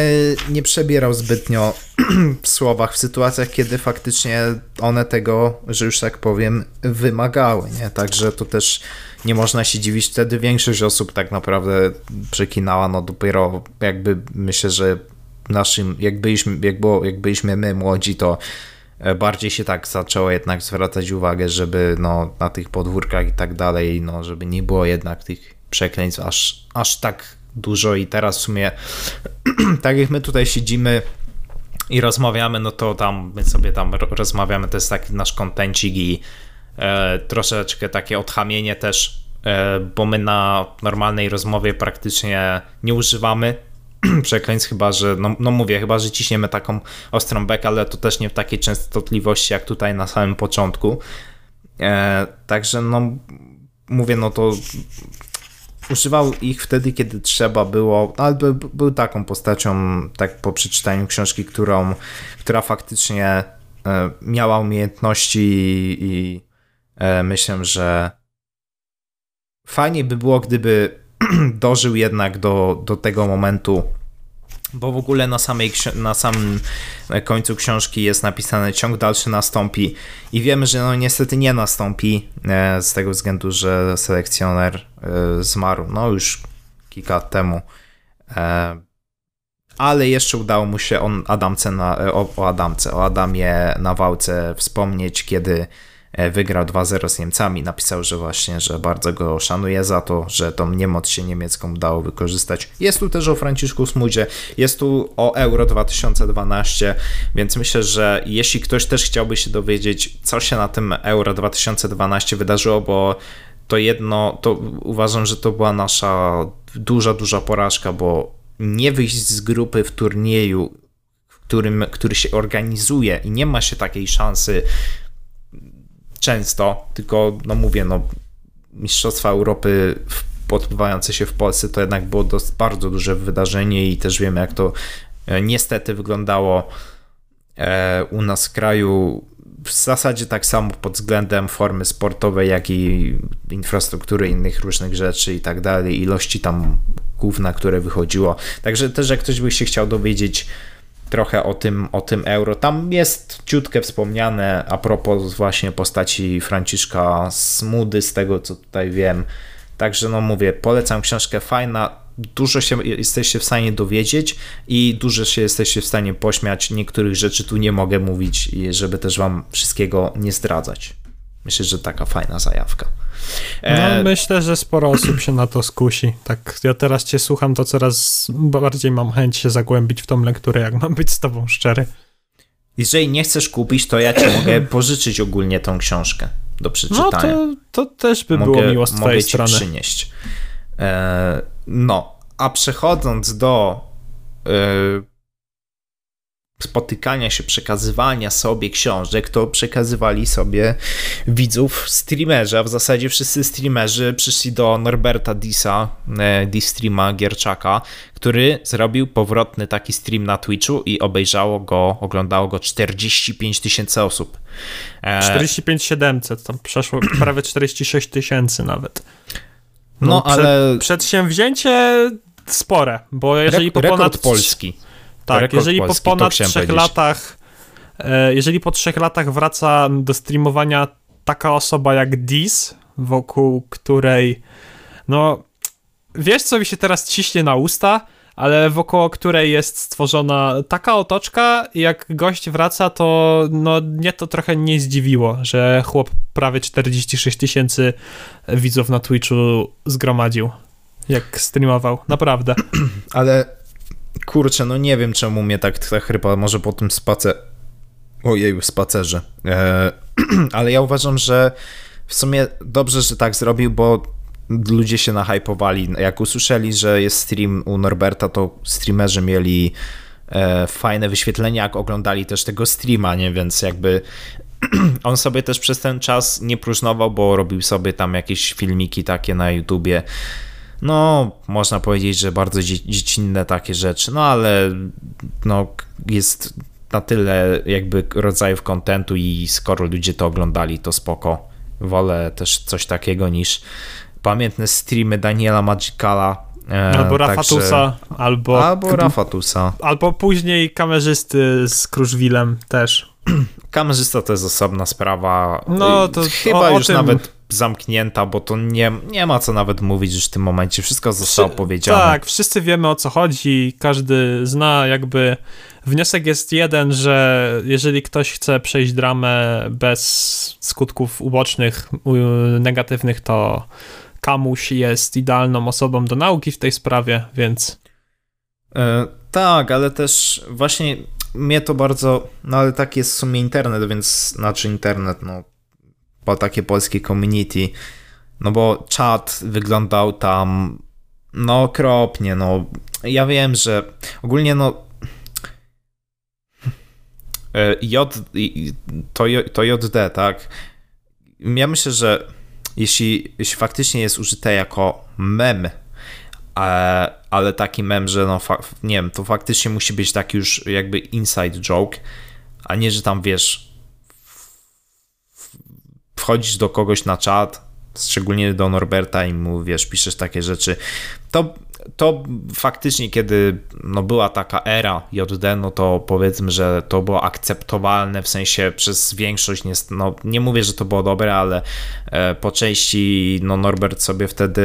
nie przebierał zbytnio w słowach w sytuacjach, kiedy faktycznie one tego, że już tak powiem, wymagały, nie? Także to też nie można się dziwić, wtedy większość osób tak naprawdę przekinała, no dopiero jakby myślę, że naszym, jak byliśmy, jak, było, jak byliśmy my młodzi, to e, bardziej się tak zaczęło jednak zwracać uwagę, żeby no, na tych podwórkach i tak dalej, no, żeby nie było jednak tych przekleństw aż, aż tak dużo i teraz w sumie tak jak my tutaj siedzimy i rozmawiamy, no to tam my sobie tam rozmawiamy, to jest taki nasz kontencik i e, troszeczkę takie odchamienie też, e, bo my na normalnej rozmowie praktycznie nie używamy przekleństw, chyba że, no, no mówię, chyba że ciśniemy taką ostrą bekę, ale to też nie w takiej częstotliwości jak tutaj na samym początku. E, także no mówię, no to używał ich wtedy, kiedy trzeba było, ale był, był taką postacią, tak po przeczytaniu książki, którą, która faktycznie e, miała umiejętności i, i e, myślę, że fajnie by było, gdyby dożył jednak do, do tego momentu, bo w ogóle na, samej, na samym końcu książki jest napisane ciąg dalszy nastąpi i wiemy, że no niestety nie nastąpi e, z tego względu, że selekcjoner e, zmarł no już kilka lat temu. E, ale jeszcze udało mu się on Adamce na, o, o Adamce, o Adamie na wałce wspomnieć, kiedy wygrał 2-0 z Niemcami. Napisał, że właśnie, że bardzo go szanuje za to, że tą niemoc się niemiecką udało wykorzystać. Jest tu też o Franciszku Smudzie, jest tu o Euro 2012, więc myślę, że jeśli ktoś też chciałby się dowiedzieć, co się na tym Euro 2012 wydarzyło, bo to jedno, to uważam, że to była nasza duża, duża porażka, bo nie wyjść z grupy w turnieju, w którym, który się organizuje i nie ma się takiej szansy często, tylko no mówię, no Mistrzostwa Europy odbywające się w Polsce to jednak było bardzo duże wydarzenie i też wiemy jak to e, niestety wyglądało e, u nas w kraju w zasadzie tak samo pod względem formy sportowej, jak i infrastruktury innych różnych rzeczy i tak dalej, ilości tam główna, które wychodziło. Także też jak ktoś by się chciał dowiedzieć trochę o tym, o tym euro. Tam jest ciutkę wspomniane a propos właśnie postaci Franciszka Smudy, z tego co tutaj wiem. Także no mówię, polecam książkę, fajna, dużo się jesteście w stanie dowiedzieć i dużo się jesteście w stanie pośmiać. Niektórych rzeczy tu nie mogę mówić, żeby też wam wszystkiego nie zdradzać. Myślę, że taka fajna zajawka. No, e... myślę, że sporo osób się na to skusi. Tak, ja teraz cię słucham, to coraz bardziej mam chęć się zagłębić w tą lekturę, jak mam być z tobą szczery. jeżeli nie chcesz kupić, to ja ci mogę pożyczyć ogólnie tą książkę do przeczytania. No to, to też by mogę, było miło z twojej mogę strony. przynieść. E, no, a przechodząc do e, spotykania się, przekazywania sobie książek, to przekazywali sobie widzów streamerzy, a w zasadzie wszyscy streamerzy przyszli do Norberta Disa, e, D-streama Gierczaka, który zrobił powrotny taki stream na Twitchu i obejrzało go, oglądało go 45 tysięcy osób. E, 45 700, tam przeszło prawie 46 tysięcy nawet. no, przed- ale Przedsięwzięcie spore, bo jeżeli po rekord ponad polski. Tak, jeżeli polski, po ponad trzech powiedzieć. latach, e, jeżeli po trzech latach wraca do streamowania taka osoba jak Dis, wokół której, no, wiesz co mi się teraz ciśnie na usta, ale wokoło której jest stworzona taka otoczka, jak gość wraca, to no mnie to trochę nie zdziwiło, że chłop prawie 46 tysięcy widzów na Twitchu zgromadził, jak streamował, naprawdę. Ale kurczę, no nie wiem czemu mnie tak, tak chyba może po tym spacer... Ojeju, spacerze. E, ale ja uważam, że w sumie dobrze, że tak zrobił, bo ludzie się nahypowali. Jak usłyszeli, że jest stream u Norberta, to streamerzy mieli e, fajne wyświetlenia, jak oglądali też tego streama, nie? Więc jakby on sobie też przez ten czas nie próżnował, bo robił sobie tam jakieś filmiki takie na YouTubie. No, można powiedzieć, że bardzo dzie- dziecinne takie rzeczy, no ale no, jest na tyle jakby rodzajów kontentu i skoro ludzie to oglądali, to spoko. Wolę też coś takiego niż pamiętne streamy Daniela Magicala. e, Albo także- Rafatusa, albo, Albo Rafatusa. albo później kamerzysty z Kruszwilem też. Kamerzysta to jest osobna sprawa. No, to chyba o- o już tym- nawet zamknięta, bo to nie, nie ma co nawet mówić już w tym momencie. Wszystko zostało Wszy- powiedziane. Tak, wszyscy wiemy o co chodzi, każdy zna jakby. Wniosek jest jeden, że jeżeli ktoś chce przejść dramę bez skutków ubocznych, negatywnych, to Kamuś jest idealną osobą do nauki w tej sprawie, więc E, tak, ale też właśnie mnie to bardzo, no ale tak jest w sumie internet, więc znaczy internet, no po takie polskie community, no bo czat wyglądał tam no okropnie, no ja wiem, że ogólnie no e, J, to, to JD, tak? Ja myślę, że jeśli, jeśli faktycznie jest użyte jako mem, e, ale taki mem, że no nie wiem, to faktycznie musi być taki już jakby inside joke, a nie, że tam wiesz, wchodzisz do kogoś na czat, szczególnie do Norberta i mu, wiesz, piszesz takie rzeczy, to, to faktycznie, kiedy no, była taka era JD, no to powiedzmy, że to było akceptowalne, w sensie przez większość, nie, no, nie mówię, że to było dobre, ale e, po części no, Norbert sobie wtedy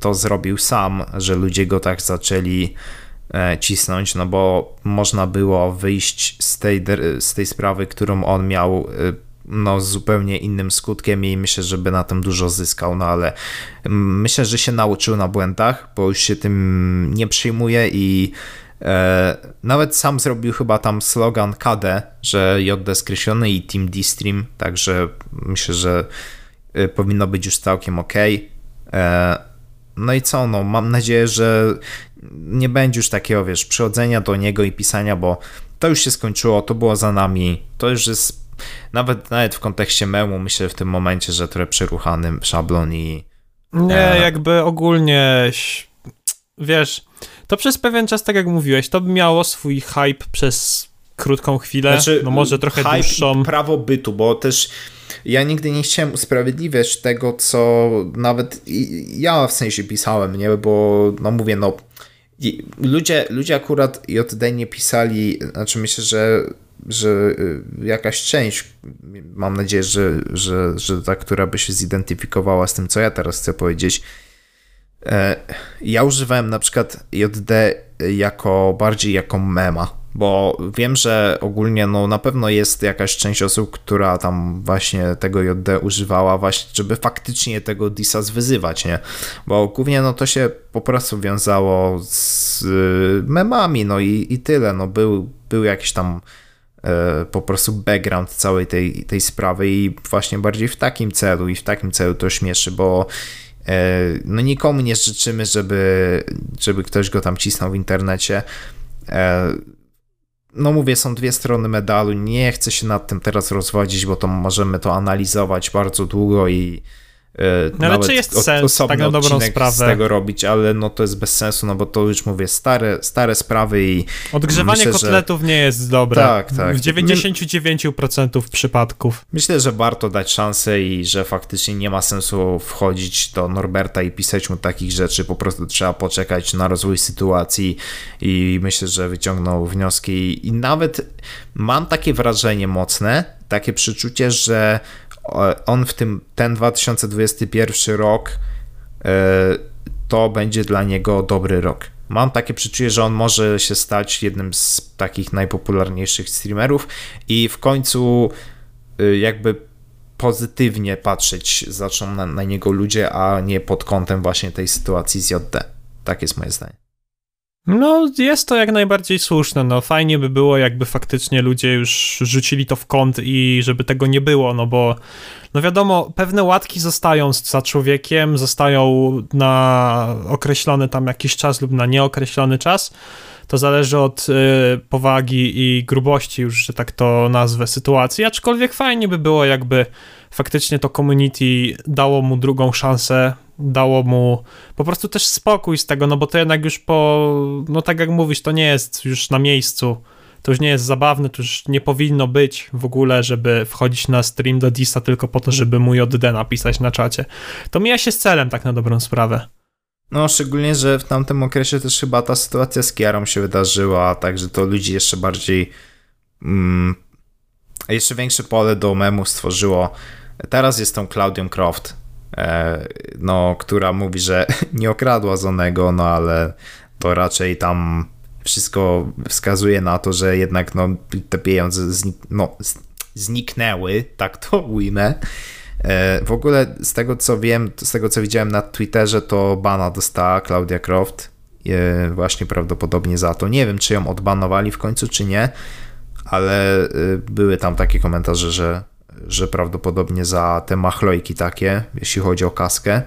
to zrobił sam, że ludzie go tak zaczęli e, cisnąć, no bo można było wyjść z tej, z tej sprawy, którą on miał e, no, z zupełnie innym skutkiem i myślę, że by na tym dużo zyskał, no ale myślę, że się nauczył na błędach, bo już się tym nie przyjmuje i e, nawet sam zrobił chyba tam slogan KD, że JD skreślony i Team D-Stream, także myślę, że e, powinno być już całkiem ok. E, no i co, no mam nadzieję, że nie będzie już takiego, wiesz, przychodzenia do niego i pisania, bo to już się skończyło, to było za nami, to już jest nawet, nawet w kontekście memu myślę w tym momencie, że trochę przeruchany szablon i Nie, E. jakby ogólnie, wiesz, to przez pewien czas, tak jak mówiłeś, to by miało swój hype przez krótką chwilę, no może trochę hype dłuższą. prawo bytu, bo też ja nigdy nie chciałem usprawiedliwiać tego, co nawet ja w sensie pisałem, nie, bo no mówię, no ludzie, ludzie akurat JD nie pisali, znaczy myślę, że że y, jakaś część, mam nadzieję, że, że, że ta, która by się zidentyfikowała z tym, co ja teraz chcę powiedzieć, E, Ja używałem na przykład JD jako bardziej jako mema, bo wiem, że ogólnie no na pewno jest jakaś część osób, która tam właśnie tego JD używała właśnie, żeby faktycznie tego Disas wyzywać, nie? Bo głównie no to się po prostu wiązało z y, memami, no i, i tyle, no był, był jakiś tam po prostu background całej tej, tej sprawy i właśnie bardziej w takim celu i w takim celu to śmieszy, bo e, no nikomu nie życzymy, żeby, żeby ktoś go tam cisnął w internecie. E, no mówię, są dwie strony medalu. Nie chcę się nad tym teraz rozwodzić, bo to możemy to analizować bardzo długo i E, no ale czy jest sens tak na dobrą sprawę? z tego robić, ale no to jest bez sensu, no bo to już mówię, stare, stare sprawy i Odgrzewanie myślę, kotletów że... nie jest dobre. Tak, tak. W 99% przypadków. Myślę, że warto dać szansę i że faktycznie nie ma sensu wchodzić do Norberta i pisać mu takich rzeczy, po prostu trzeba poczekać na rozwój sytuacji i myślę, że wyciągnął wnioski i nawet mam takie wrażenie mocne, takie przeczucie, że on w tym, ten 2021 rok e, to będzie dla niego dobry rok. Mam takie przeczucie, że on może się stać jednym z takich najpopularniejszych streamerów i w końcu e, jakby pozytywnie patrzeć zaczną na, na niego ludzie, a nie pod kątem właśnie tej sytuacji z JD. Tak jest moje zdanie. No, jest to jak najbardziej słuszne. No, fajnie by było, jakby faktycznie ludzie już rzucili to w kąt i żeby tego nie było, no bo, no wiadomo, pewne łatki zostają za człowiekiem, zostają na określony tam jakiś czas lub na nieokreślony czas. To zależy od y, powagi i grubości, już, że tak to nazwę, sytuacji. Aczkolwiek fajnie by było, jakby faktycznie to community dało mu drugą szansę, dało mu po prostu też spokój z tego, no bo to jednak już po, no tak jak mówisz, to nie jest już na miejscu, to już nie jest zabawne, to już nie powinno być w ogóle, żeby wchodzić na stream do Disa tylko po to, żeby mu JD napisać na czacie. To mija się z celem tak na dobrą sprawę. No, szczególnie, że w tamtym okresie też chyba ta sytuacja z Kiarą się wydarzyła, także to ludzi jeszcze bardziej mm, jeszcze większe pole do memu stworzyło. Teraz jest tą Claudią Croft, no, która mówi, że nie okradła Zonego, no ale to raczej tam wszystko wskazuje na to, że jednak no, te pieniądze no, zniknęły, tak to ujmę. E, w ogóle z tego co wiem, z tego co widziałem na Twitterze, to bana dostała Claudia Croft e, właśnie prawdopodobnie za to. Nie wiem, czy ją odbanowali w końcu, czy nie, ale były tam takie komentarze, że że prawdopodobnie za te machlojki takie, jeśli chodzi o kaskę.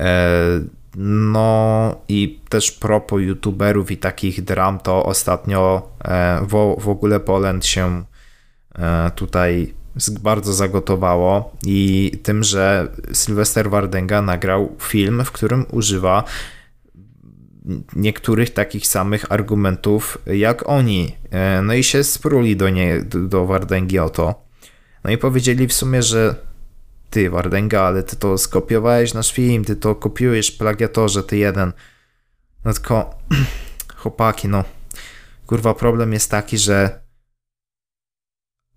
E, no i też propos youtuberów i takich dram, to ostatnio e, w, ogóle Poland się e, tutaj bardzo zagotowało i tym, że Sylwester Wardenga nagrał film, w którym używa niektórych takich samych argumentów jak oni. No i się spruli do, nie, do Wardengi o to. No i powiedzieli w sumie, że ty Wardenga, ale ty to skopiowałeś nasz film, ty to kopiujesz plagiatorze, ty jeden. No tylko chłopaki, no kurwa problem jest taki, że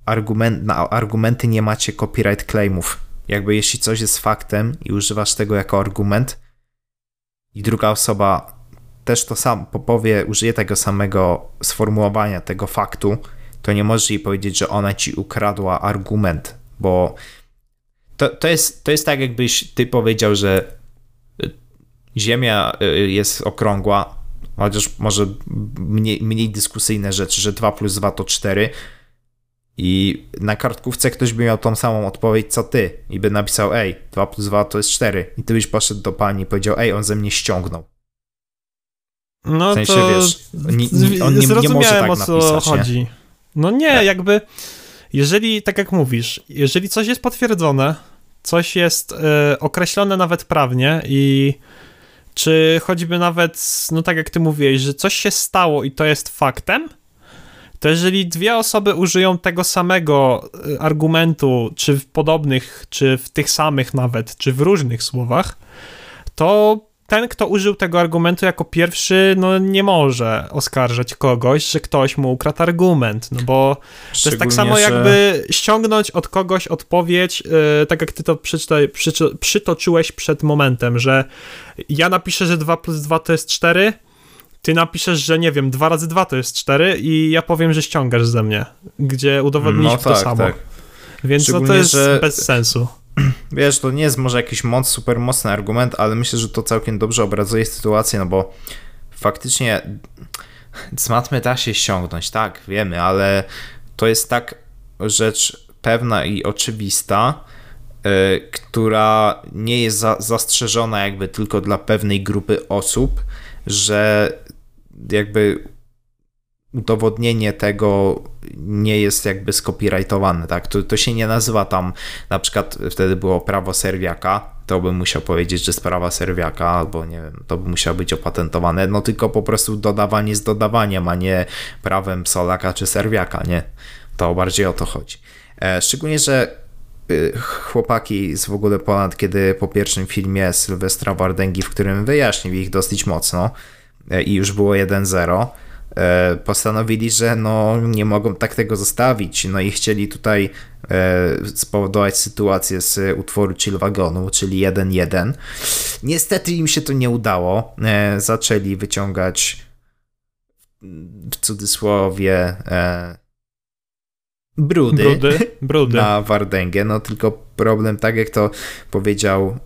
argument, na argumenty nie macie copyright claimów. Jakby jeśli coś jest faktem i używasz tego jako argument i druga osoba też to sam powie, użyje tego samego sformułowania, tego faktu, to nie możesz jej powiedzieć, że ona ci ukradła argument, bo to, to, jest, to jest tak, jakbyś ty powiedział, że Ziemia y, jest okrągła, chociaż może mniej, mniej dyskusyjne rzeczy, że 2 plus 2 to 4 i na kartkówce ktoś by miał tą samą odpowiedź co ty i by napisał, ej, 2 plus 2 to jest 4 i ty byś poszedł do pani i powiedział, ej, on ze mnie ściągnął. No w sensie, to wiesz, on nie, nie może tak o co napisać, chodzi. Nie? No nie, jakby, jeżeli, tak jak mówisz, jeżeli coś jest potwierdzone, coś jest y, określone nawet prawnie i czy choćby nawet, no tak jak ty mówiłeś, że coś się stało i to jest faktem, to jeżeli dwie osoby użyją tego samego e, argumentu, czy w podobnych, czy w tych samych nawet, czy w różnych słowach, to ten, kto użył tego argumentu jako pierwszy, no nie może oskarżać kogoś, że ktoś mu ukradł argument, no bo to jest tak samo jakby ściągnąć od kogoś odpowiedź, yy, tak jak ty to przyczy, przyczy, przytoczyłeś przed momentem, że ja napiszę, że 2 plus 2 to jest 4, ty napiszesz, że nie wiem, 2 razy 2 to jest 4 i ja powiem, że ściągasz ze mnie, gdzie udowodniliśmy no tak, to samo. Tak. Więc no to jest że... bez sensu wiesz, to nie jest może jakiś moc, super mocny argument, ale myślę, że to całkiem dobrze obrazuje sytuację, no bo faktycznie z da się ściągnąć, tak, wiemy, ale to jest tak rzecz pewna i oczywista, y, która nie jest za, zastrzeżona jakby tylko dla pewnej grupy osób, że jakby udowodnienie tego nie jest jakby skopirajtowane, tak? To, to się nie nazywa tam, na przykład wtedy było prawo serwiaka, to bym musiał powiedzieć, że sprawa serwiaka, albo nie wiem, to by musiało być opatentowane, no tylko po prostu dodawanie z dodawaniem, a nie prawem Solaka czy serwiaka, nie? To bardziej o to chodzi. E, szczególnie, że y, chłopaki z w ogóle ponad, kiedy po pierwszym filmie Sylwestra Wardęgi, w którym wyjaśnił ich dosyć mocno e, i już było 1-0, E, postanowili, że no, nie mogą tak tego zostawić, no i chcieli tutaj e, spowodować sytuację z utworu Chill Wagonu, czyli 1-1. Niestety im się to nie udało. E, zaczęli wyciągać w cudzysłowie brudy, brudy, brudy. na Wardęgę, no tylko problem, tak jak to powiedział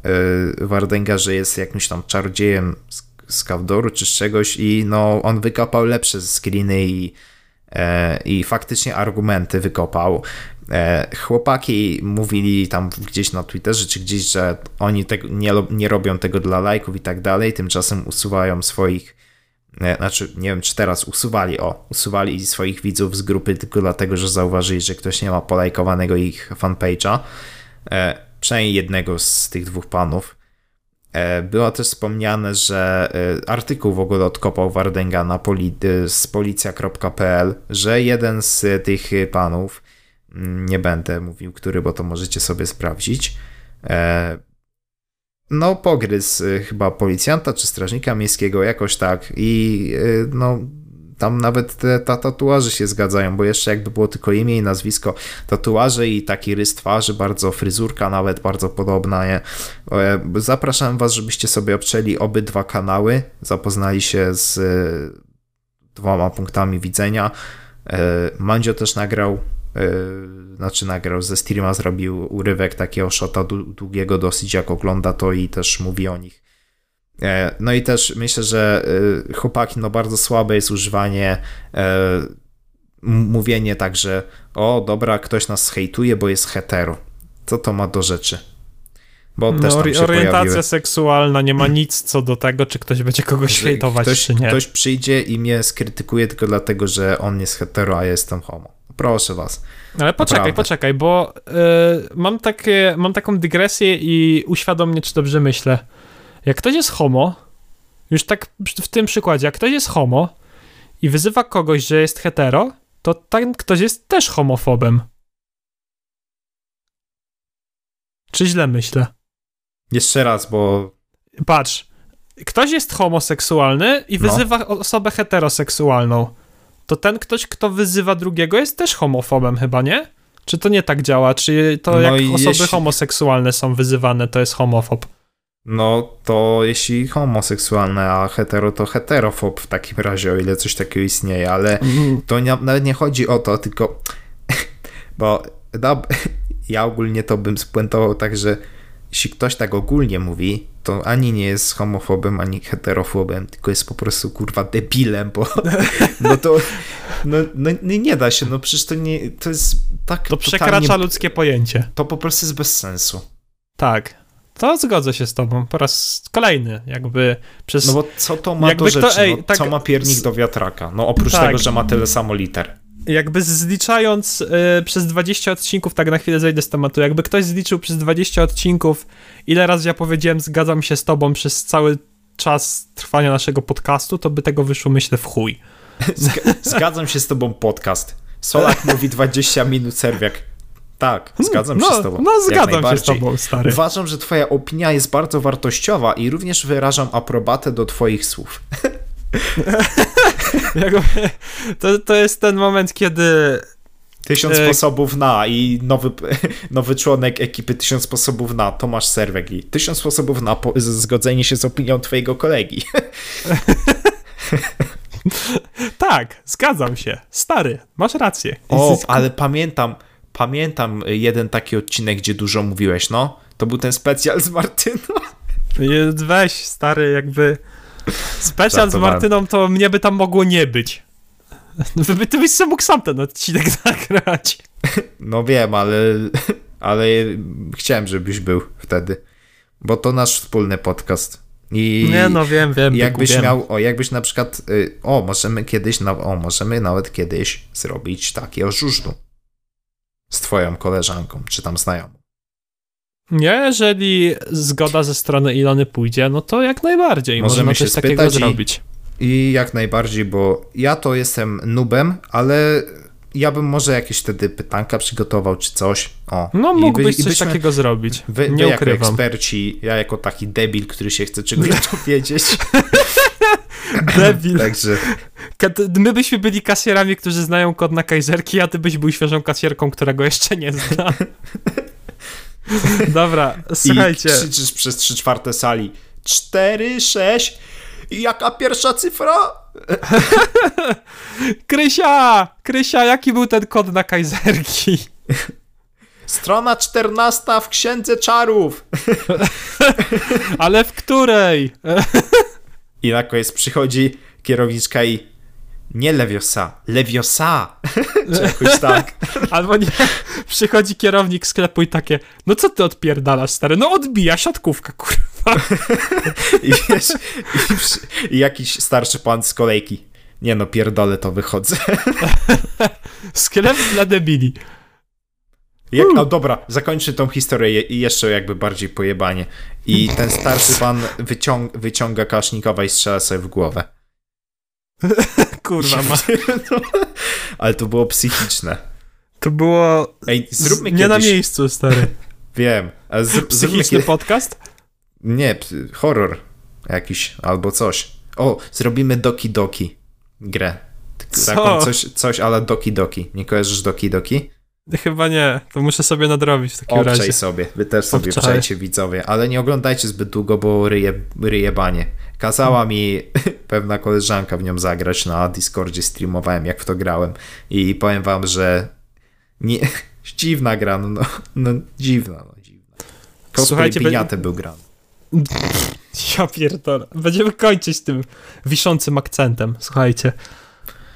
Wardęga, że jest jakimś tam czarodziejem z Kawdoru czy z czegoś i no, on wykopał lepsze screeny i, e, i faktycznie argumenty wykopał. E, chłopaki mówili tam gdzieś na Twitterze czy gdzieś, że oni tego, nie, nie robią tego dla lajków i tak dalej, tymczasem usuwają swoich e, znaczy, nie wiem, czy teraz usuwali, o, usuwali swoich widzów z grupy tylko dlatego, że zauważyli, że ktoś nie ma polajkowanego ich fanpage'a. E, przynajmniej jednego z tych dwóch panów. E, było też wspomniane, że e, artykuł w ogóle odkopał Wardenga na poli e, z policja.pl, że jeden z tych panów, mm, nie będę mówił który, bo to możecie sobie sprawdzić, no pogryzł chyba policjanta czy strażnika miejskiego jakoś tak i no tam nawet te, ta tatuaże się zgadzają, bo jeszcze jakby było tylko imię i nazwisko, tatuaże i taki rys twarzy, bardzo fryzurka nawet bardzo podobna. Nie? E, zapraszam was, żebyście sobie obczeli obydwa kanały, zapoznali się z e, dwoma punktami widzenia. E, Mandzio też nagrał znaczy nagrał ze streama, zrobił urywek takiego shota długiego dosyć, jak ogląda to i też mówi o nich no i też myślę, że e, chłopaki, no bardzo słabe jest używanie, e, mówienie tak, że o dobra, ktoś nas hejtuje, bo jest hetero. Co to ma do rzeczy? Bo no, też tam się orientacja pojawiły. seksualna nie ma nic co do tego, czy ktoś będzie kogoś hejtować, ktoś, czy nie. Ktoś przyjdzie i mnie skrytykuje tylko dlatego, że on jest hetero, a ja jestem homo. Proszę was. Ale poczekaj, Naprawdę. poczekaj, bo y, mam, takie, mam taką dygresję i uświadom mnie, czy dobrze myślę. Jak ktoś jest homo, już tak w tym przykładzie, jak ktoś jest homo i wyzywa kogoś, że jest hetero, to ten ktoś jest też homofobem. Czy źle myślę? Jeszcze raz, bo. Patrz, ktoś jest homoseksualny i no. wyzywa no. osobę heteroseksualną. To ten ktoś, kto wyzywa drugiego, jest też homofobem, chyba nie? Czy to nie tak działa? Czy to no jak osoby jeśli... homoseksualne są wyzywane, to jest homofob? No to jeśli homoseksualne, a hetero to heterofob w takim razie, o ile coś takiego istnieje, ale mm. to nie, nawet nie chodzi o to, tylko bo no, ja ogólnie to bym spuentował tak, że jeśli ktoś tak ogólnie mówi, to ani nie jest homofobem, ani heterofobem, tylko jest po prostu kurwa debilem, bo no to no, no, no nie da się, no przecież to nie, to jest tak To przekracza ludzkie pojęcie. To po prostu jest bez sensu. Tak, to zgodzę się z tobą po raz kolejny, jakby przez... No bo co to ma do rzeczy, ej, no, tak, co ma piernik do wiatraka? No oprócz tak, tego, że ma tyle samo liter. Jakby zliczając y, przez 20 odcinków, tak na chwilę zejdę z tematu, jakby ktoś zliczył przez 20 odcinków, ile razy ja powiedziałem zgadzam się z tobą przez cały czas trwania naszego podcastu, to by tego wyszło myślę w chuj. Zgadzam się z tobą podcast. Solak mówi 20 minut, serwiak tak, hmm, zgadzam no, się z tobą. No, zgadzam się z tobą, stary. Uważam, że twoja opinia jest bardzo wartościowa i również wyrażam aprobatę do twoich słów. to, to jest ten moment, kiedy Tysiąc e... sposobów na i nowy, nowy członek ekipy Tysiąc sposobów na, Tomasz Serwek i Tysiąc sposobów na po, zgodzenie się z opinią twojego kolegi. tak, zgadzam się. Stary, masz rację. O, ale pamiętam, pamiętam jeden taki odcinek, gdzie dużo mówiłeś, no. To był ten specjal z Martyną. Weź, stary, jakby specjal z Martyną, to mnie by tam mogło nie być. No, ty byś sobie mógł sam ten odcinek nagrać. No wiem, ale, ale chciałem, żebyś był wtedy. Bo to nasz wspólny podcast. I Nie no, wiem, wiem. jakbyś wiem. miał, o jakbyś na przykład, y, o możemy kiedyś, na, o możemy nawet kiedyś zrobić takie o żużlu z twoją koleżanką, czy tam znajomą. Nie, jeżeli zgoda ze strony Ilony pójdzie, no to jak najbardziej. Możemy Możemy się coś takiego i- zrobić. I jak najbardziej, bo ja to jestem nubem, ale ja bym może jakieś wtedy pytanka przygotował, czy coś. O. No, mógłbyś by- coś byśmy- takiego zrobić. Wy, nie wy jako ukrywam. eksperci, ja jako taki debil, który się chce czegoś dowiedzieć. Debil. Także My byśmy byli kasjerami, którzy znają kod na kajzerki, a ty byś był świeżą kasjerką, którego jeszcze nie zna. Dobra, słuchajcie. i krzyczysz przez trzy czwarte sali 4, 6 i jaka pierwsza cyfra? Krysia! Krysia, jaki był ten kod na kajzerki? Strona 14 w Księdze Czarów. Ale w której? I na koniec przychodzi kierowniczka i nie Leviosa, Leviosa. Czy jakoś tak. Albo nie, przychodzi kierownik sklepu i takie, no co ty odpierdalasz, stary? No odbija siatkówka, kurwa. I wiesz, i, przy, i jakiś starszy pan z kolejki. Nie no, pierdolę to wychodzę. Sklep dla debili. Jak, no dobra, zakończę tą historię i jeszcze jakby bardziej pojebanie. I ten starszy pan wyciąg, wyciąga Kasznikowa i strzela sobie w głowę. Kurwa, ma. Ale to było psychiczne. To było Ej, zróbmy z, nie kiedyś... na miejscu, stary. Wiem. Ale zróbmy Psychiczny kiedy... podcast? Nie, horror jakiś albo coś. O, zrobimy Doki Doki grę. Co? Taką coś, coś ale Doki Doki. Nie kojarzysz Doki Doki? Chyba nie, to muszę sobie nadrobić w takim Obczaj razie. sobie, wy też sobie Obczaj. widzowie, ale nie oglądajcie zbyt długo, bo ryje, ryje banie. Kazała mi pewna koleżanka w nią zagrać na Discordzie, streamowałem jak w to grałem i powiem wam, że nie, dziwna gra, no, no, no dziwna, no dziwna. Cosplay Słuchajcie, piniaty był grany. Ja pierdolę. Będziemy kończyć tym wiszącym akcentem, słuchajcie.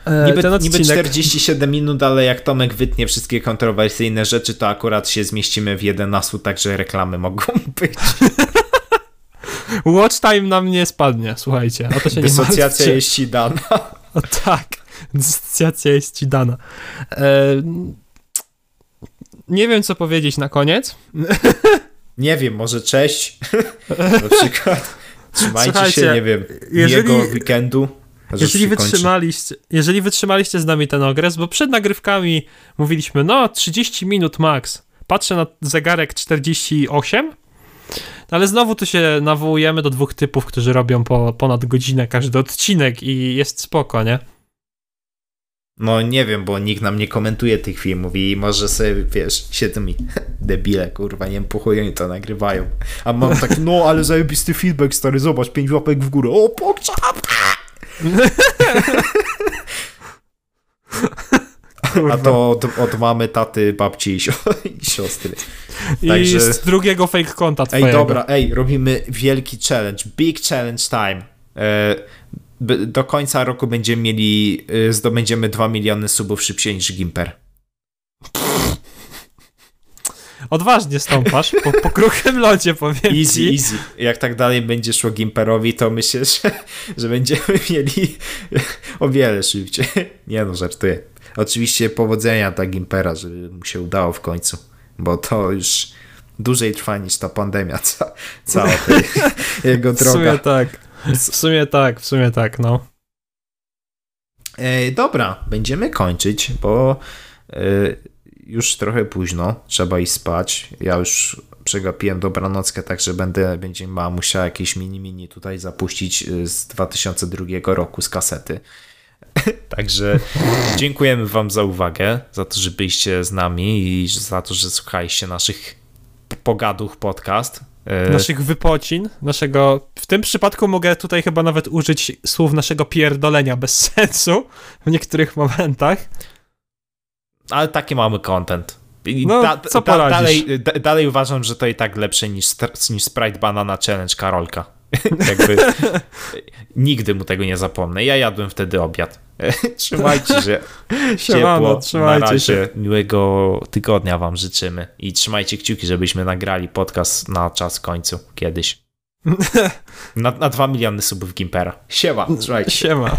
E, Niby, ten niby odcinek- 47 minut, ale jak Tomek wytnie wszystkie kontrowersyjne rzeczy, to akurat się zmieścimy w 11, także reklamy mogą być. Watch time nam nie spadnie, słuchajcie. O to się nie Dysocjacja martwcie. jest ci dana. O tak, dysocjacja jest ci dana. E, nie wiem, co powiedzieć na koniec. Nie wiem, może cześć. Na przykład. Trzymajcie Słuchajcie, się, nie wiem, jeżeli- miłego weekendu. Jeżeli wytrzymaliście, jeżeli wytrzymaliście z nami ten okres, bo przed nagrywkami mówiliśmy, no 30 minut max. Patrzę na zegarek 48, no ale znowu tu się nawołujemy do dwóch typów, którzy robią po ponad godzinę każdy odcinek i jest spoko, nie? No nie wiem, bo nikt nam nie komentuje tych filmów i może sobie, wiesz, siedzą mi debile, kurwa, nie puchują i to nagrywają. A mam tak, no ale zajebisty feedback, stary, zobacz, pięć łapek w górę, o, pokczap! A to od, od mamy, taty, babci i, i siostry. I Także- z drugiego fake konta twojego. Ej, dobra, ej, robimy wielki challenge, big challenge time. E, do końca roku będziemy mieli, e, zdobędziemy 2 miliony subów szybciej niż Gimper. Odważnie stąpasz, po, po kruchym lodzie powiem Easy, ci. easy. Jak tak dalej będzie szło Gimperowi, to myślę, że, że będziemy mieli o wiele szybciej. Nie no, żartuję. Oczywiście powodzenia dla Gimpera, żeby mu się udało w końcu, bo to już dłużej trwa niż ta pandemia, ca, cała jego W sumie droga. tak. W sumie tak, w sumie tak, no. E, dobra, będziemy kończyć, bo e, już trochę późno, trzeba iść spać. Ja już przegapiłem dobranockę, także będę, będzie ma musiała jakieś mini-mini tutaj zapuścić e, z 2002 roku z kasety. Także dziękujemy Wam za uwagę, za to, że byliście z nami i za to, że słuchaliście naszych pogaduch podcast. E, Naszych wypocin, naszego. W tym przypadku mogę tutaj chyba nawet użyć słów naszego pierdolenia bez sensu w niektórych momentach. Ale taki mamy content. I No, co poradzisz? dalej, da, dalej uważam, że to i tak lepsze niż, niż Sprite Banana Challenge Karolka. Jakby Nigdy mu tego nie zapomnę. Ja jadłem wtedy obiad. Trzymajcie się. Siemano, Ciepło. trzymajcie Na razie. się. Miłego tygodnia wam życzymy. I trzymajcie kciuki, żebyśmy nagrali podcast na czas końcu. Kiedyś. Na, na 2 miliony subów Gimpera. Siema, trzymajcie się. Siema.